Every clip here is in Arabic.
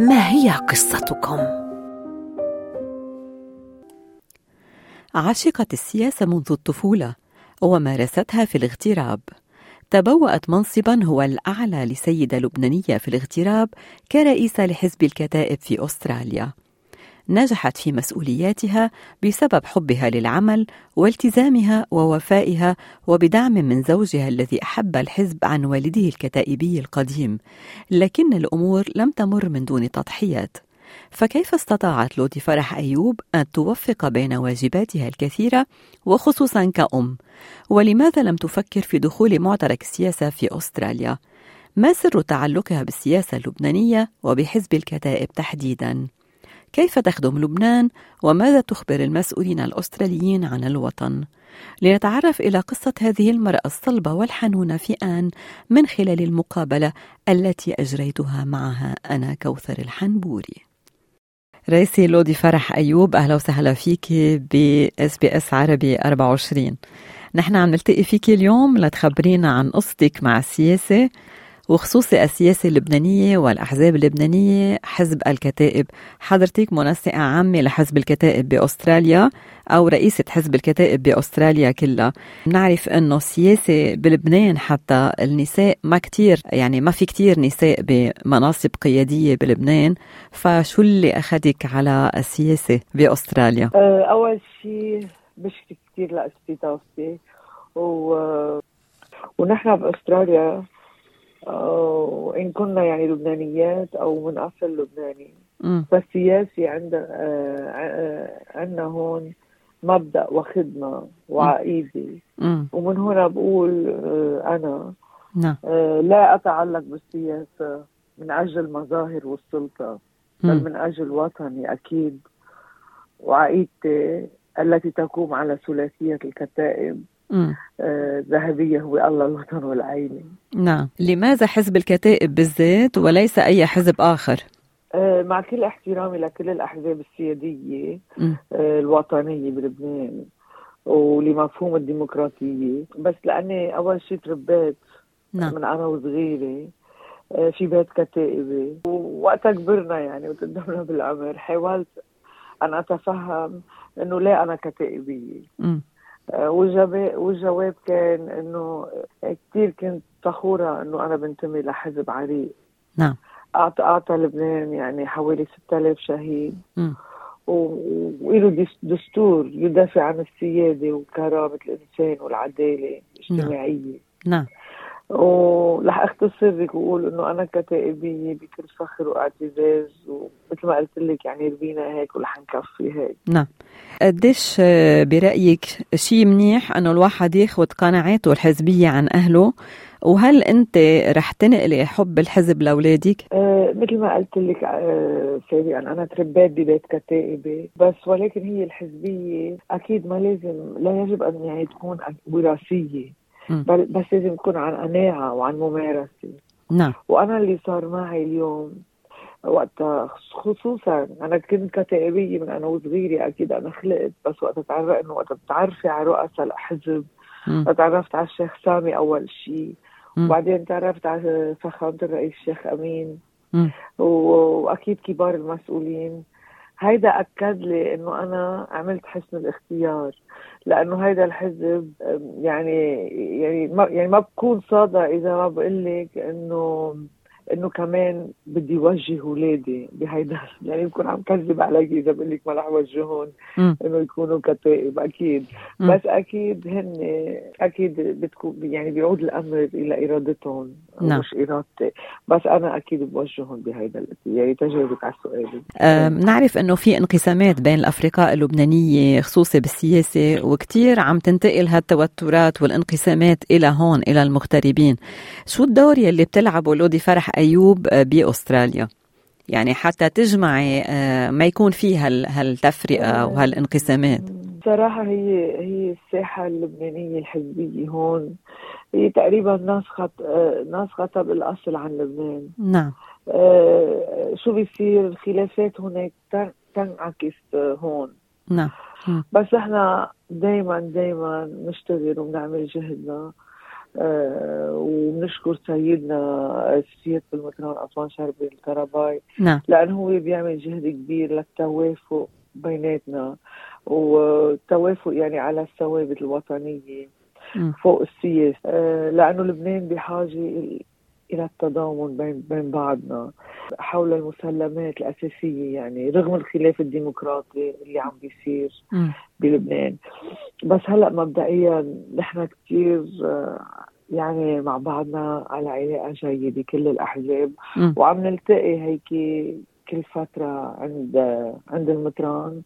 ما هي قصتكم؟ عشقت السياسة منذ الطفولة ومارستها في الاغتراب. تبوأت منصبا هو الأعلى لسيدة لبنانية في الاغتراب كرئيسة لحزب الكتائب في أستراليا. نجحت في مسؤولياتها بسبب حبها للعمل والتزامها ووفائها وبدعم من زوجها الذي أحب الحزب عن والده الكتائبي القديم لكن الأمور لم تمر من دون تضحيات. فكيف استطاعت لودي فرح أيوب أن توفق بين واجباتها الكثيرة وخصوصا كأم؟ ولماذا لم تفكر في دخول معترك السياسة في أستراليا؟ ما سر تعلقها بالسياسة اللبنانية وبحزب الكتائب تحديدا؟ كيف تخدم لبنان وماذا تخبر المسؤولين الأستراليين عن الوطن؟ لنتعرف إلى قصة هذه المرأة الصلبة والحنونة في آن من خلال المقابلة التي أجريتها معها أنا كوثر الحنبوري. رئيسي لودي فرح أيوب أهلا وسهلا فيك ب إس بي إس عربي 24 نحن عم نلتقي فيك اليوم لتخبرينا عن قصتك مع السياسة وخصوصي السياسة اللبنانية والأحزاب اللبنانية حزب الكتائب. حضرتك منسقة عامة لحزب الكتائب بأستراليا أو رئيسة حزب الكتائب بأستراليا كلها. نعرف أنه السياسة بلبنان حتى النساء ما كتير يعني ما في كتير نساء بمناصب قيادية بلبنان. فشو اللي أخذك على السياسة بأستراليا؟ أه، أول شيء بشكي كتير لاستضافتي و... ونحن بأستراليا وإن كنا يعني لبنانيات أو من أصل لبناني. بس سياسي عندنا آه، عندنا هون مبدأ وخدمة وعقيدة ومن هنا بقول آه، أنا نعم. آه، لا أتعلق بالسياسة من أجل المظاهر والسلطة بل من أجل وطني أكيد. وعقيدتي التي تقوم على ثلاثية الكتائب. ذهبية هو الله الوطن والعائلة نعم. لماذا حزب الكتائب بالذات وليس أي حزب آخر؟ آه، مع كل احترامي لكل الأحزاب السيادية آه، الوطنية بلبنان ولمفهوم الديمقراطية. بس لأني أول شيء تربيت نعم. من أنا وصغيرة آه، في بيت كتائبي ووقتها كبرنا يعني وتقدمنا بالعمر حاولت أن أتفهم إنه لا أنا كتائبية. آه، والجواب كان إنه كثير كنت فخورة إنه أنا بنتمي لحزب عريق نعم. اعطى أعطى لبنان يعني حوالي 6000 شهيد. وله دستور يدافع عن السيادة وكرامة الإنسان والعدالة الاجتماعية. نعم, نعم. ورح اختصر لك واقول إنه أنا كتائبية بكل فخر واعتزاز ومثل ما قلت لك يعني ربينا هيك ورح نكفي هيك. نعم. قديش برأيك شيء منيح إنه الواحد ياخذ قناعاته الحزبية عن أهله؟ وهل أنت رح تنقلي حب الحزب لأولادك؟ آه مثل ما قلت لك آه سابقا أنا تربيت ببيت كتائبه بس ولكن هي الحزبية أكيد ما لازم لا يجب أن يعني تكون وراثية. بس لازم تكون عن قناعة وعن ممارسة. نعم. وأنا اللي صار معي اليوم وقتها خصوصا أنا كنت كتائبية من أنا وصغيرة أكيد أنا خلقت بس وقت تعرف إنه وقت بتعرفي على رؤساء الحزب تعرفت على الشيخ سامي أول شيء وبعدين تعرفت على فخامة الرئيس الشيخ أمين. وأكيد كبار المسؤولين. هيدا أكد لي إنه أنا عملت حسن الاختيار لأنه هيدا الحزب يعني يعني ما يعني ما بكون صادق إذا ما بقول لك إنه إنه كمان بدي وجه اولادي بهيدا يعني بكون عم كذب عليك إذا بقول لك ما رح وجههم إنه يكونوا كتائب أكيد. م. بس أكيد هن أكيد بتكون يعني بيعود الأمر إلى إرادتهم نعم. مش إرادتي. بس أنا أكيد بوجههم بهيدا يعني تجاوبك على السؤال. نعرف إنه في انقسامات بين الأفرقاء اللبنانية خصوصي بالسياسة وكثير عم تنتقل هالتوترات والانقسامات إلى هون إلى المغتربين. شو الدور يلي بتلعبه لودي فرح أيوب بأستراليا؟ يعني حتى تجمعي آه، ما يكون في هالتفرقة وهالانقسامات صراحة هي هي الساحة اللبنانية الحزبية هون هي تقريبا ناسخة ناسخة بالأصل عن لبنان. نعم. آه شو بيصير؟ الخلافات هناك تنعكس هون. نعم. بس إحنا دايما دايما نشتغل وبنعمل جهدنا. آه وبنشكر سيدنا سيادة المطران أسوان شربي الكرباي نعم. لأنه هو بيعمل جهد كبير للتوافق بيناتنا والتوافق يعني على الثوابت الوطنية فوق السياسة. آه لأنه لبنان بحاجة إلى التضامن بين بين بعضنا حول المسلمات الأساسية يعني رغم الخلاف الديمقراطي اللي عم بيصير بلبنان. بس هلأ مبدئيا نحن كثير آه، يعني مع بعضنا على علاقة جيدة كل الأحزاب. وعم نلتقي هيك كل فترة عند عند المطران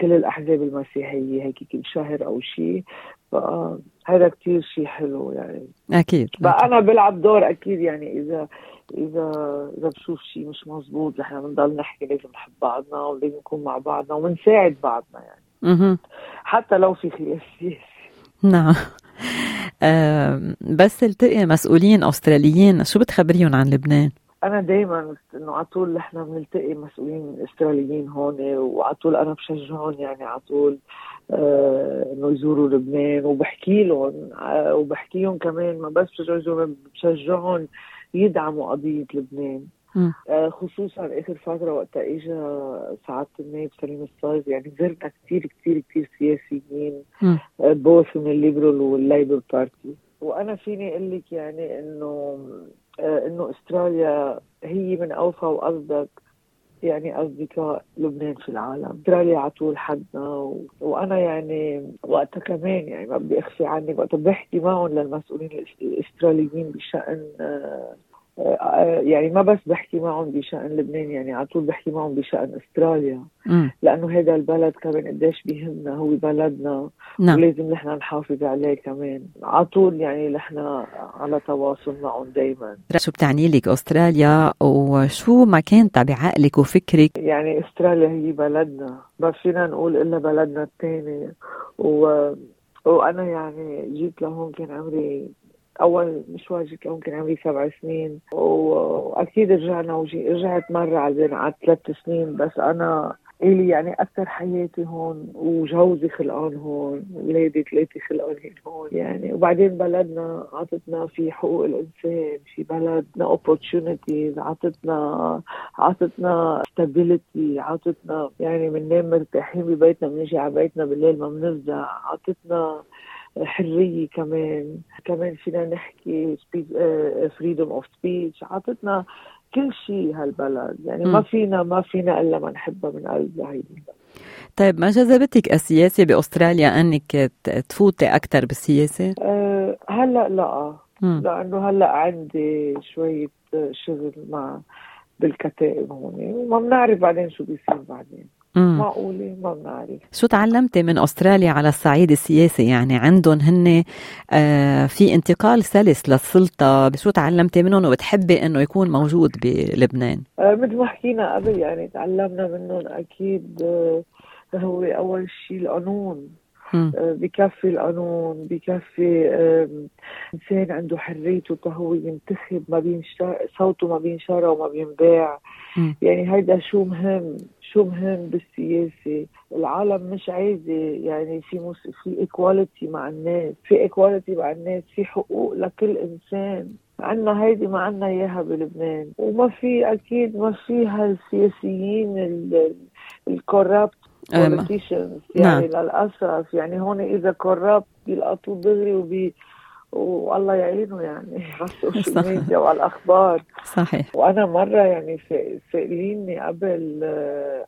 كل الأحزاب المسيحية هيك كل شهر أو شيء فهذا كتير شيء حلو يعني. أكيد بقى أنا بلعب دور أكيد يعني إذا إذا إذا بشوف شيء مش مزبوط نحن بنضل نحكي لازم نحب بعضنا ولازم نكون مع بعضنا ونساعد بعضنا يعني. مه. حتى لو في خلاف سياسي نعم. بس التقي مسؤولين أستراليين شو بتخبريهم عن لبنان؟ أنا دائما إنه على طول نحن بنلتقي مسؤولين استراليين هون وعلى طول أنا بشجعهم يعني على طول آه إنه يزوروا لبنان. وبحكي لهم آه وبحكيهم كمان ما بس بشجعهم بشجعهم يدعموا قضية لبنان. آه خصوصا آخر فترة وقت اجى سعادة النائب سليم الصايغ يعني زرنا كثير كثير كثير سياسيين both آه، من ال Liberal وال Labor Party وأنا فيني أقول لك يعني إنه إنه أستراليا هي من أوفى وأصدق يعني أصدقاء لبنان في العالم، أستراليا على طول حدنا و... وأنا يعني وقتها كمان يعني ما بدي أخفي عنك وقتها بحكي معهم للمسؤولين الأستراليين بشأن آه يعني ما بس بحكي معهم بشأن لبنان يعني على طول بحكي معهم بشأن أستراليا. م. لأنه هذا البلد كمان قديش بيهمنا هو بلدنا نعم. ولازم نحن نحافظ عليه كمان. على طول يعني نحن على تواصل معهم دايما. شو بتعني لك أستراليا؟ وشو ما كان بعقلك وفكرك؟ يعني أستراليا هي بلدنا. ما فينا نقول إلا بلدنا الثاني و... وأنا يعني جيت لهون كان عمري أول مشوار جيت ممكن عمري سبع سنين وأكيد رجعنا وجي رجعت مرة على على ثلاث سنين بس أنا إلي يعني أكثر حياتي هون وجوزي خلقان هون ولادي ثلاثة خلقان هون يعني. وبعدين بلدنا عطتنا في حقوق الإنسان في بلدنا opportunities عطتنا عطتنا stability عطتنا يعني بننام مرتاحين ببيتنا بنجي على بيتنا بالليل ما بنفزع عطتنا حرية كمان. كمان فينا نحكي freedom of speech عطتنا كل شيء هالبلد. يعني م. ما فينا ما فينا إلا ما نحبها من قلبنا هيدي طيب ما جذبتك السياسة بأستراليا أنك تفوتي أكثر بالسياسة؟ أه هلأ لا. م. لأنه هلأ عندي شوية شغل مع بالكتائب هون. وما بنعرف بعدين شو بيصير بعدين. معقولة؟ ما بنعرف شو تعلمتي من أستراليا على الصعيد السياسي؟ يعني عندهم هن آه في انتقال سلس للسلطة. شو تعلمتي منهم وبتحبي أنه يكون موجود بلبنان؟ آه مثل ما حكينا قبل يعني تعلمنا منهم أكيد آه هو أول شيء القانون. بكفي القانون بكفي إنسان عنده حريته هو ينتخب ما بينشر صوته ما بينشرى وما بينباع يعني هيدا شو مهم؟ شو مهم بالسياسة؟ العالم مش عايزة يعني في مس... في equality مع الناس في equality مع الناس في حقوق لكل إنسان. عنا هيدي ما عنا إياها بلبنان. وما في أكيد ما في هالسياسيين ال corrupt politicians يعني نعم. للأسف. يعني هون إذا corrupt بيلقطوا دغري وبي والله يعينه يعني. على السوشيال ميديا وعلى الأخبار. صحيح. وأنا مرة يعني سائليني قبل آه،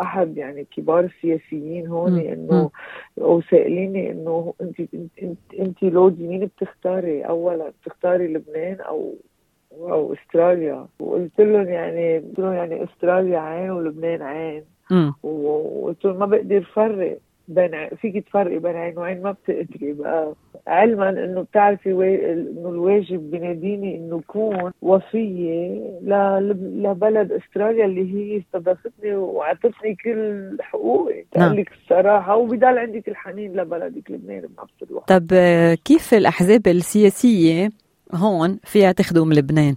أحد يعني كبار السياسيين هون إنه وسائليني إنه أنت أنت أنت لودي مين بتختاري؟ اولا بتختاري لبنان أو أو أستراليا؟ وقلت لهم يعني قلت لهم يعني أستراليا عين ولبنان عين. وقلت لهم ما بقدر فرق. بين فيك تفرقي بين عنوان ما بتقدري بقى علما إنه بتعرفي وي... إنه الواجب بيناديني إنه كون وفيه ل... لبلد أستراليا اللي هي استضافتني وعطتني كل حقوقي نعم. لك الصراحة وبضل عندك الحنين لبلدك لبنان بنفس الوقت طب كيف الأحزاب السياسية هون فيها تخدم لبنان؟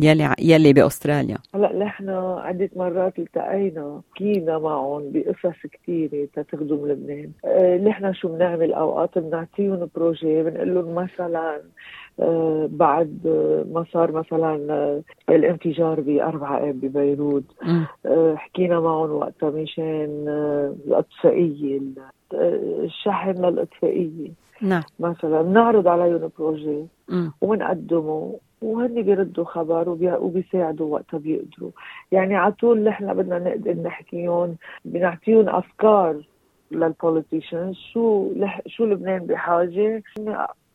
يلي يلي بأستراليا. هلا نحن عدة مرات التقينا حكينا معهم بقصص كثيرة تخدم لبنان. آه، نحن شو بنعمل أوقات؟ بنعطيهم بروجي بنقول لهم مثلا آه، بعد ما صار مثلا آه، الانفجار بأربعة آب ببيروت حكينا معهم وقتها مشان الأطفائية الشحن للأطفائية. نعم. مثلا بنعرض عليهم projet وبنقدمه. وهن بيردوا خبر وبيساعدوا وقتها بيقدروا. يعني على طول نحن بدنا نقدر نحكيهم بنعطيهم أفكار لل politicians شو لح شو لبنان بحاجة؟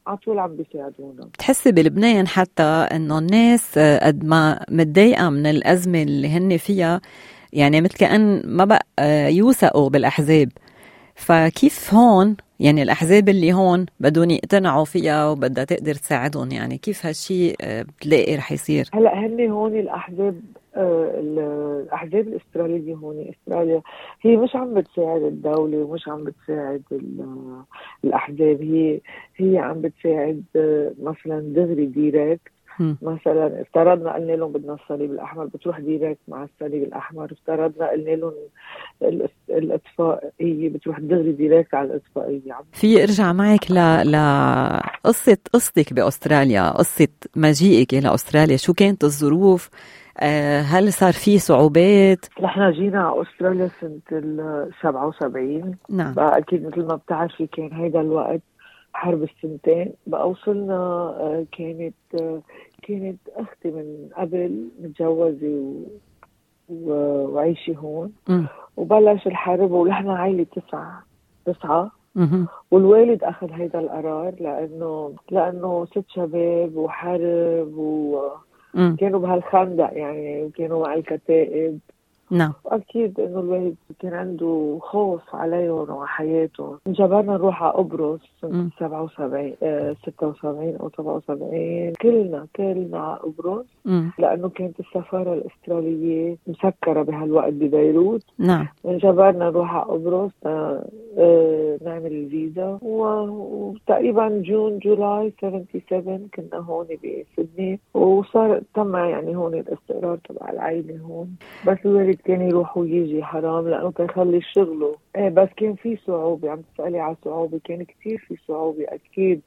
على طول عم بيساعدونا. بتحسي بلبنان حتى إنه الناس قد ما متضايقة من الأزمة اللي هن فيها يعني مثل كأن ما بقى يوثقوا بالأحزاب. فكيف هون يعني الأحزاب اللي هون بدهم يقتنعوا فيها وبدها تقدر تساعدهم يعني كيف هالشيء آه، بتلاقي رح يصير؟ هلأ هن هون الأحزاب آه، الأحزاب الأسترالية هون استراليا هي مش عم بتساعد الدولة ومش عم بتساعد الأحزاب هي هي عم بتساعد آه، مثلا دغري direct مثلا افترضنا قلنا لهم بدنا الصليب الأحمر بتروح direct مع الصليب الأحمر. افترضنا قلنا لهم الإطفائية بتروح دغري direct على الإطفائية. في ارجع معك ل لقصه قصتك بأستراليا قصة مجيئك إلى أستراليا. شو كانت الظروف؟ آه، هل صار في صعوبات؟ نحن جينا على أستراليا سنة ال 77 نعم. أكيد مثل ما بتعرفي كان هيدا الوقت حرب السنتين بقى وصلنا آه، كانت آه، كانت أختي من قبل متجوزة و... و... وعايشة هون. م. وبلش الحرب ونحن عائلة تسعة تسعة. والوالد أخذ هيدا القرار لأنه لأنه ست شباب وحرب وكانوا بهالخندق يعني وكانوا مع الكتائب. نعم. أكيد إنه الواحد كان عنده خوف عليهم وحياتهم انجبرنا نروح على قبرص سنة 77 76 أو 77 كلنا كلنا على قبرص. لأنه كانت السفارة الأسترالية مسكرة بهالوقت ببيروت. نعم. انجبرنا نروح على قبرص آه، آه، نعمل الفيزا. وتقريبا جون جولاي 77 كنا هون بسدني. وصار تم يعني هون الاستقرار تبع العائلة هون. بس الوالد كان يروح ويجي حرام. لأنه كان يخلي شغله. إيه بس كان في صعوبة. عم تسألي على صعوبة كان كثير في صعوبة أكيد.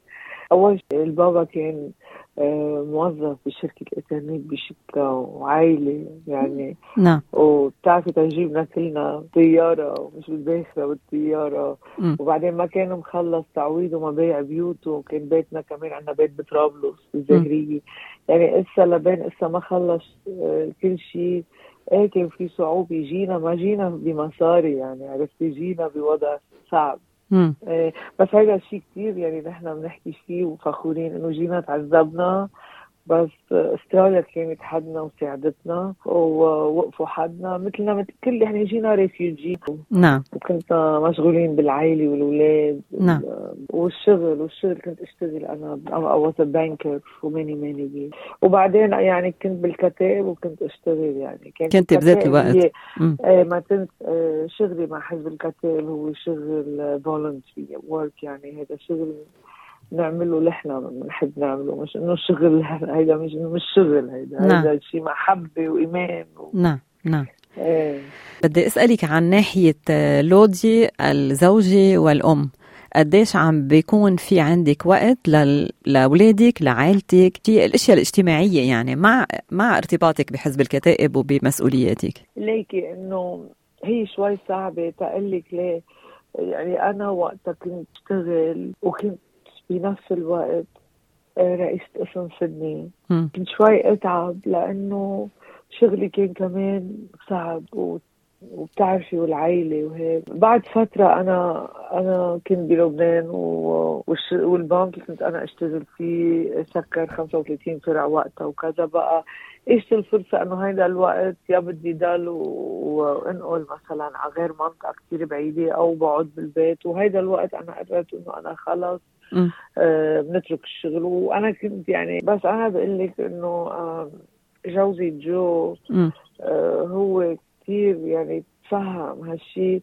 أول شيء البابا كان آه، موظف بشركة الإنترنت بشكا وعائلة يعني. نعم. وبتعرفي تجيبنا كلنا طيارة ومش بالباخرة بالطيارة. م. وبعدين ما كان مخلص تعويضه ومبايع بيوته. وكان بيتنا كمان عندنا بيت بطرابلس بالزهرية يعني إسا لبين إسا ما خلص آه، كل شيء. إيه كان في صعوبة جينا ما جينا بمصاري يعني عرفتي جينا بوضع صعب. إيه بس هذا الشيء كثير يعني نحن بنحكي فيه وفخورين إنه جينا تعذبنا. بس استراليا كانت حدنا وساعدتنا ووقفوا حدنا مثلنا مثل كل يعني جينا ريفيوجي. نعم. وكنا مشغولين بالعائلة والأولاد. نعم. والشغل والشغل كنت أشتغل أنا I was a banker for many many years. وبعدين يعني كنت بالكتاب وكنت أشتغل يعني. كنت كنت بذات الوقت آه ما كنت آه شغلي مع حزب الكتاب هو شغل voluntary work يعني. هذا شغل نعمله نحن بنحب نعمله مش إنه شغل هيدا مش مش شغل هيدا نعم. هيدا شيء محبة وإيمان و... نعم نعم. إيه. بدي أسألك عن ناحية لودي الزوجة والأم. قديش عم بيكون في عندك وقت. لأولادك لعائلتك؟ في الأشياء الاجتماعية يعني مع مع ارتباطك بحزب الكتائب وبمسؤولياتك. ليكي إنه هي شوي صعبة تقول لك ليه؟ يعني أنا وقتها كنت اشتغل وكنت بنفس الوقت آه، رئيسة قسم سدني كنت شوي أتعب لأنه شغلي كان كمان صعب و وبتعرفي والعائلة وهيك. بعد فترة أنا أنا كنت بلبنان والبنك كنت أنا أشتغل فيه سكر 35 فرع وقتها وكذا بقى. اجت الفرصة إنه هيدا الوقت يا بدي ضل وأنقل مثلا على غير منطقة كثير بعيدة أو بقعد بالبيت؟ وهيدا الوقت أنا قررت إنه أنا خلص آه بنترك الشغل. وأنا كنت يعني بس أنا بقول لك إنه آه جوزي جو آه هو كثير يعني تفهم هالشيء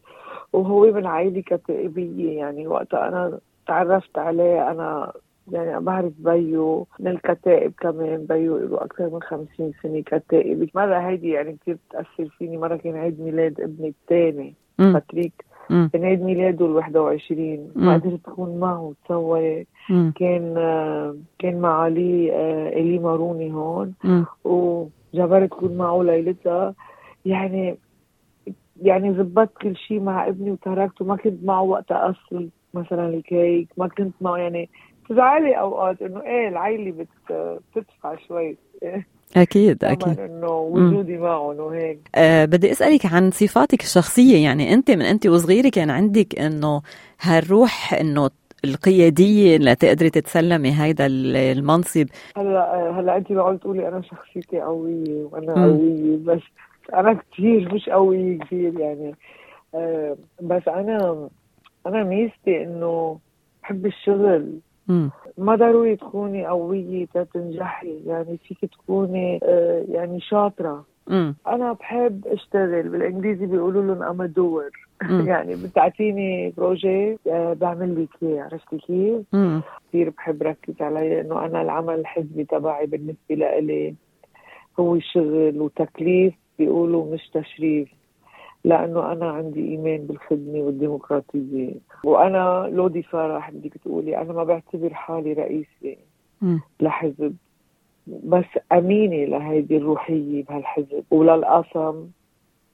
وهو من عائلة كتائبية يعني. وقتها أنا تعرفت عليه أنا يعني بعرف بيو من الكتائب كمان بيو له أكثر من خمسين سنة كتائب مرة هيدي يعني كثير بتأثر فيني مرة كان عيد ميلاد ابني الثاني باتريك. كان عيد ميلاده ال 21 ما قدرت اكون معه تصوري كان كان مع علي إلي ماروني هون. وجبرت اكون معه ليلتها. يعني يعني زبطت كل شيء مع ابني وتركته. ما كنت معه وقت أصل مثلا الكيك ما كنت معه. يعني بتزعلي أوقات إنه إيه العيلة بت بتدفع شوي. أكيد أكيد. إنه وجودي معهم وهيك أه بدي أسألك عن صفاتك الشخصية. يعني أنت من أنت وصغيرة كان عندك إنه هالروح إنه القيادية لتقدري تتسلمي هيدا المنصب؟ هلأ هلأ أنت بقول تقولي أنا شخصيتي قوية وأنا م. قوية بس أنا كثير مش قوية كثير يعني. أه بس أنا أنا ميزتي إنه بحب الشغل. مم. ما ضروري تكوني قوية تنجحي يعني فيك تكوني آه يعني شاطرة. مم. أنا بحب أشتغل بالإنجليزي بيقولوا لهم أما دور يعني بتعطيني بروجي آه بعمل لك إياه عرفتي كيف؟ كثير بحب ركز علي إنه أنا العمل الحزبي تبعي بالنسبة لإلي هو شغل وتكليف بيقولوا مش تشريف. لأنه أنا عندي إيمان بالخدمة والديمقراطية. وأنا لودي فرح بدك تقولي أنا ما بعتبر حالي رئيسة. لحزب. بس أمينة لهيدي الروحية بهالحزب. وللقسم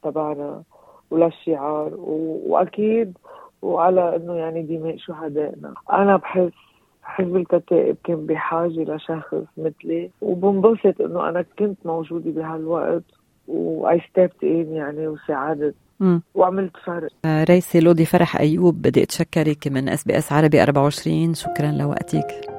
تبعنا وللشعار وأكيد وعلى إنه يعني دماء شهدائنا. أنا بحس حزب الكتائب كان بحاجة لشخص مثلي. وبنبسط إنه أنا كنت موجودة بهالوقت. و I stepped in يعني وساعدت مم. وعملت فرق ريسي لودي فرح أيوب بدي أتشكرك من SBS عربي 24 شكرا لوقتك.